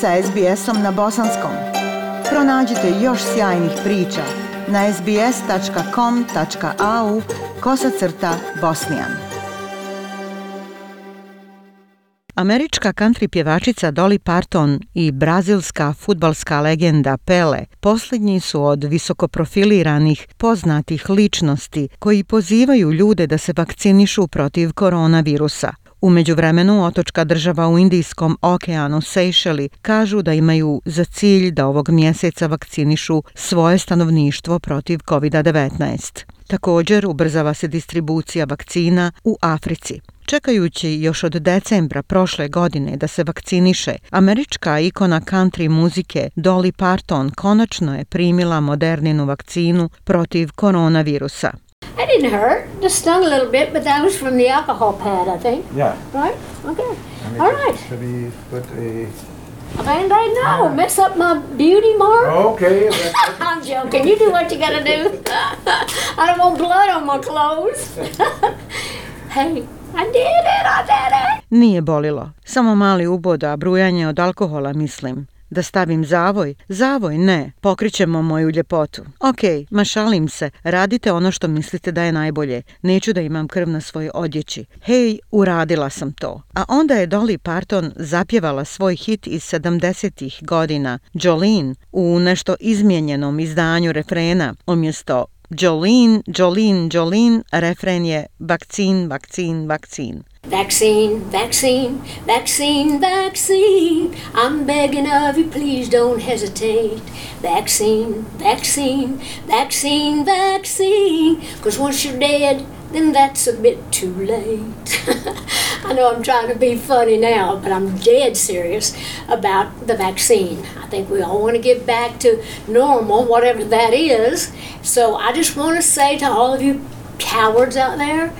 sa SBS-om na bosanskom. Pronađite još sjajnih priča na sbs.com.au kosacrta bosnijan. Američka country pjevačica Dolly Parton i brazilska futbalska legenda Pele posljednji su od visokoprofiliranih poznatih ličnosti koji pozivaju ljude da se vakcinišu protiv koronavirusa – U međuvremenu otočka država u Indijskom okeanu Sejšeli kažu da imaju za cilj da ovog mjeseca vakcinišu svoje stanovništvo protiv COVID-19. Također ubrzava se distribucija vakcina u Africi. Čekajući još od decembra prošle godine da se vakciniše, američka ikona country muzike Dolly Parton konačno je primila moderninu vakcinu protiv koronavirusa. I didn't hurt. Just stung a little bit, but that was from the alcohol pad, I think. Yeah. Right? Okay. All right. Should we put a... A band-aid? No. Mess up my beauty mark? Okay. I'm joking. You do what you gotta do. I don't want blood on my clothes. hey, I did it. I did it. Nije bolilo. Samo mali ubod, a brujanje od alkohola, mislim. Da stavim zavoj? Zavoj ne, pokrićemo moju ljepotu. Ok, ma šalim se, radite ono što mislite da je najbolje. Neću da imam krv na svojoj odjeći. Hej, uradila sam to. A onda je Dolly Parton zapjevala svoj hit iz 70-ih godina, Jolene, u nešto izmijenjenom izdanju refrena, umjesto Jolene, Jolene, Jolene, refren je vakcin, vakcin, vakcin. Vaccine, vaccine, vaccine, vaccine. I'm begging of you, please don't hesitate. Vaccine, vaccine, vaccine, vaccine. Cause once you're dead, then that's a bit too late. I know I'm trying to be funny now, but I'm dead serious about the vaccine. I think we all want to get back to normal, whatever that is. So I just want to say to all of you cowards out there,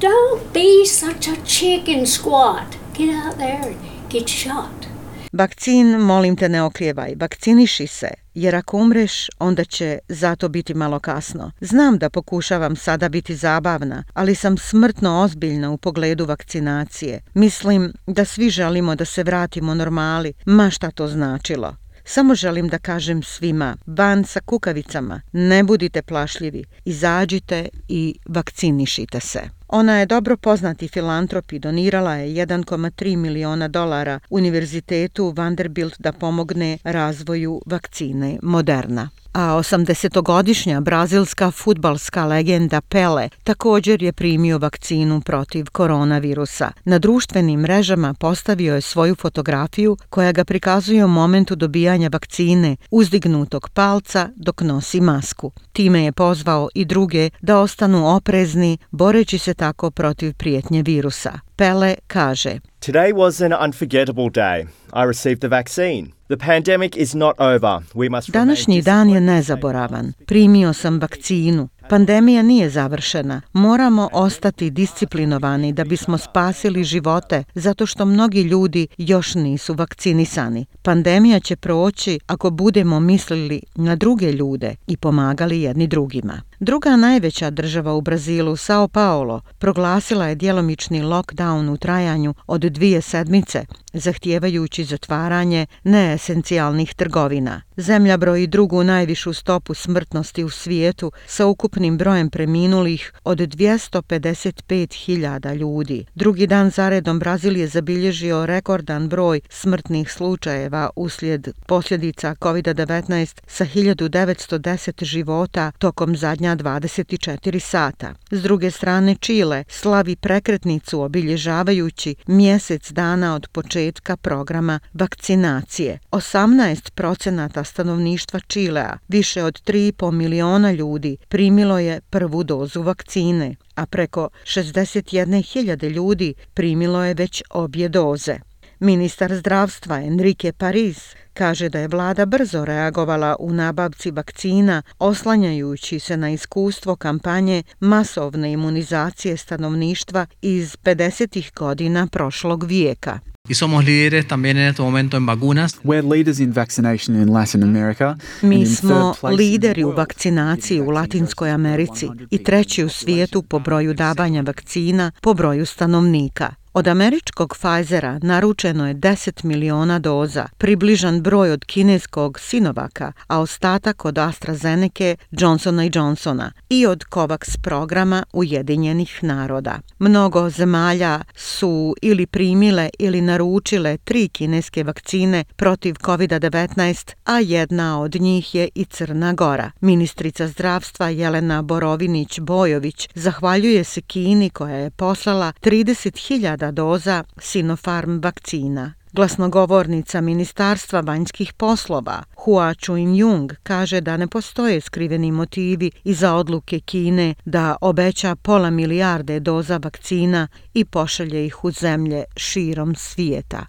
Don't be such a chicken squat. Get out there and get shot. Vakcin, molim te ne oklijevaj, vakciniši se, jer ako umreš, onda će zato biti malo kasno. Znam da pokušavam sada biti zabavna, ali sam smrtno ozbiljna u pogledu vakcinacije. Mislim da svi želimo da se vratimo normali, ma šta to značilo. Samo želim da kažem svima, van sa kukavicama, ne budite plašljivi, izađite i vakcinišite se. Ona je dobro poznati filantrop i donirala je 1,3 miliona dolara Univerzitetu Vanderbilt da pomogne razvoju vakcine Moderna a 80-godišnja brazilska futbalska legenda Pele također je primio vakcinu protiv koronavirusa. Na društvenim mrežama postavio je svoju fotografiju koja ga prikazuje u momentu dobijanja vakcine uzdignutog palca dok nosi masku. Time je pozvao i druge da ostanu oprezni boreći se tako protiv prijetnje virusa. Pele kaže Today was an unforgettable day. I received the vaccine. The pandemic is not over. We must Današnji dan je nezaboravan. Primio sam vakcinu. Pandemija nije završena. Moramo ostati disciplinovani da bismo spasili živote zato što mnogi ljudi još nisu vakcinisani. Pandemija će proći ako budemo mislili na druge ljude i pomagali jedni drugima. Druga najveća država u Brazilu, Sao Paulo, proglasila je djelomični lockdown u trajanju od dvije sedmice, zahtijevajući zatvaranje neesencijalnih trgovina. Zemlja broji drugu najvišu stopu smrtnosti u svijetu sa ukupnim brojem preminulih od 255.000 ljudi. Drugi dan zaredom Brazil je zabilježio rekordan broj smrtnih slučajeva uslijed posljedica COVID-19 sa 1910 života tokom zadnja 24 sata. S druge strane, Čile slavi prekretnicu obilježavajući mjesec dana od početka programa vakcinacije. 18 procenata stanovništva Čilea, više od 3,5 miliona ljudi, primilo je prvu dozu vakcine, a preko 61.000 ljudi primilo je već obje doze. Ministar zdravstva Enrique Paris kaže da je vlada brzo reagovala u nabavci vakcina oslanjajući se na iskustvo kampanje masovne imunizacije stanovništva iz 50. godina prošlog vijeka. Y somos líderes también en este momento en vacunas. We're leaders in vaccination in Latin America. Mi smo lideri u vakcinaciji u Latinskoj Americi i treći u svijetu po broju davanja vakcina po broju stanovnika. Od američkog Pfizera naručeno je 10 miliona doza, približan broj od kineskog Sinovaka, a ostatak od AstraZeneca, Johnsona i Johnsona i od COVAX programa Ujedinjenih naroda. Mnogo zemalja su ili primile ili naručile tri kineske vakcine protiv COVID-19, a jedna od njih je i Crna Gora. Ministrica zdravstva Jelena Borovinić-Bojović zahvaljuje se Kini koja je poslala 30.000 doza Sinopharm vakcina. Glasnogovornica Ministarstva vanjskih poslova Hua Chuin-jung kaže da ne postoje skriveni motivi iza odluke Kine da obeća pola milijarde doza vakcina i pošalje ih u zemlje širom svijeta.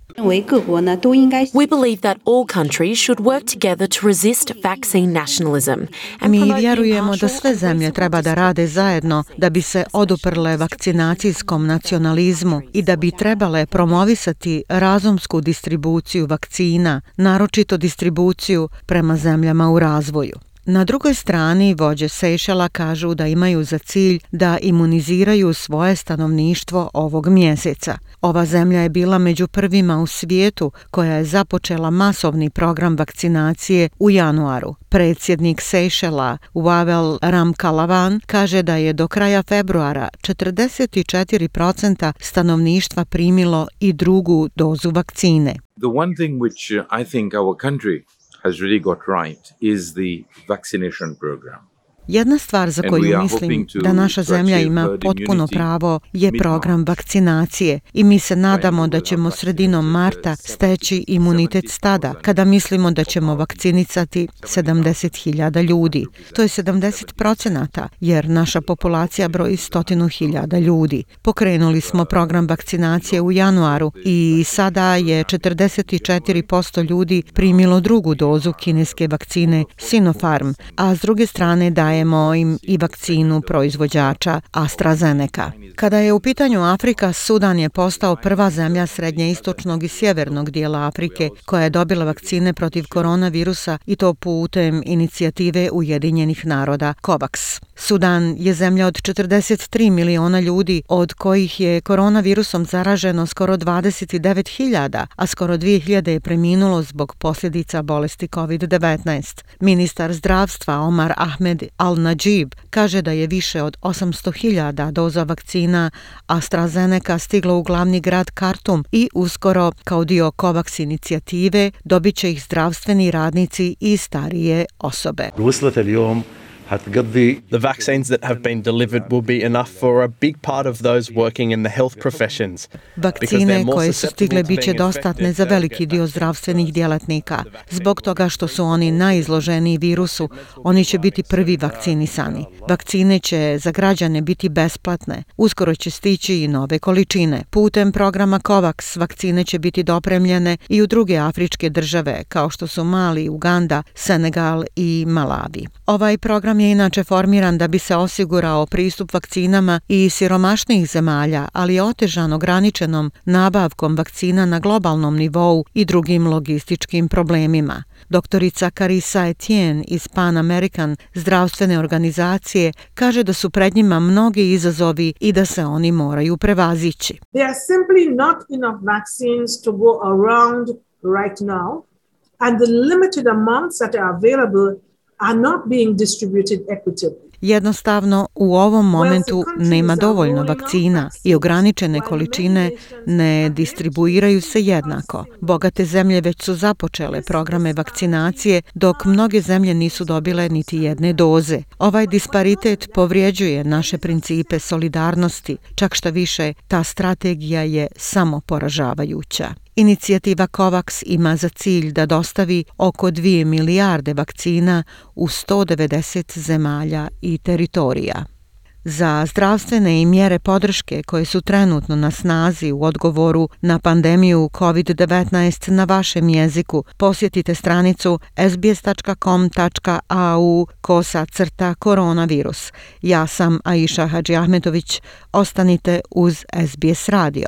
We believe that all countries should work together to resist vaccine nationalism. and Mi vjerujemo da sve zemlje treba da rade zajedno da bi se oduprle vakcinacijskom nacionalizmu i da bi trebale promovisati razumsku distribuciju vakcina, naročito distribuciju prema zemljama u razvoju. Na drugoj strani vođe Sejšela kažu da imaju za cilj da imuniziraju svoje stanovništvo ovog mjeseca. Ova zemlja je bila među prvima u svijetu koja je započela masovni program vakcinacije u januaru. Predsjednik Sejšela Wavel Ramkalavan kaže da je do kraja februara 44% stanovništva primilo i drugu dozu vakcine. The one thing which uh, I think our country has really got right is the vaccination program. Jedna stvar za koju mislim da naša zemlja ima potpuno pravo je program vakcinacije i mi se nadamo da ćemo sredinom marta steći imunitet 70 stada kada mislimo da ćemo vakcinicati 70.000 ljudi. To je 70% jer naša populacija broji 100.000 ljudi. Pokrenuli smo program vakcinacije u januaru i sada je 44% ljudi primilo drugu dozu kineske vakcine Sinopharm, a s druge strane dajemo im i vakcinu proizvođača AstraZeneca. Kada je u pitanju Afrika, Sudan je postao prva zemlja srednje istočnog i sjevernog dijela Afrike koja je dobila vakcine protiv koronavirusa i to putem inicijative Ujedinjenih naroda COVAX. Sudan je zemlja od 43 miliona ljudi, od kojih je koronavirusom zaraženo skoro 29.000, a skoro 2.000 je preminulo zbog posljedica bolesti COVID-19. Ministar zdravstva Omar Ahmed Al-Najib kaže da je više od 800.000 doza vakcina AstraZeneca stiglo u glavni grad Kartum i uskoro, kao dio COVAX inicijative, dobit će ih zdravstveni radnici i starije osobe. Uslate li ovom The vaccines that have been delivered will be enough for a big part of those working in the health professions. Vakcine koje su stigle bit će dostatne za veliki dio zdravstvenih djelatnika. Zbog toga što su oni najizloženiji virusu, oni će biti prvi vakcinisani. Vakcine će za građane biti besplatne. Uskoro će stići i nove količine. Putem programa COVAX vakcine će biti dopremljene i u druge afričke države, kao što su Mali, Uganda, Senegal i Malavi. Ovaj program je inače formiran da bi se osigurao pristup vakcinama i siromašnijih zemalja, ali je otežan ograničenom nabavkom vakcina na globalnom nivou i drugim logističkim problemima. Doktorica Carissa Etienne iz Pan American zdravstvene organizacije kaže da su pred njima mnogi izazovi i da se oni moraju prevazići. There are simply not enough vaccines to go around right now, and the limited amounts that are available are not being distributed equitably. Jednostavno, u ovom momentu nema dovoljno vakcina i ograničene količine ne distribuiraju se jednako. Bogate zemlje već su započele programe vakcinacije, dok mnoge zemlje nisu dobile niti jedne doze. Ovaj disparitet povrijeđuje naše principe solidarnosti, čak šta više, ta strategija je samo poražavajuća. Inicijativa COVAX ima za cilj da dostavi oko 2 milijarde vakcina u 190 zemalja i teritorija. Za zdravstvene i mjere podrške koje su trenutno na snazi u odgovoru na pandemiju COVID-19 na vašem jeziku, posjetite stranicu sbs.com.au kosa crta koronavirus. Ja sam Aisha Hadži Ahmetović. Ostanite uz SBS radio.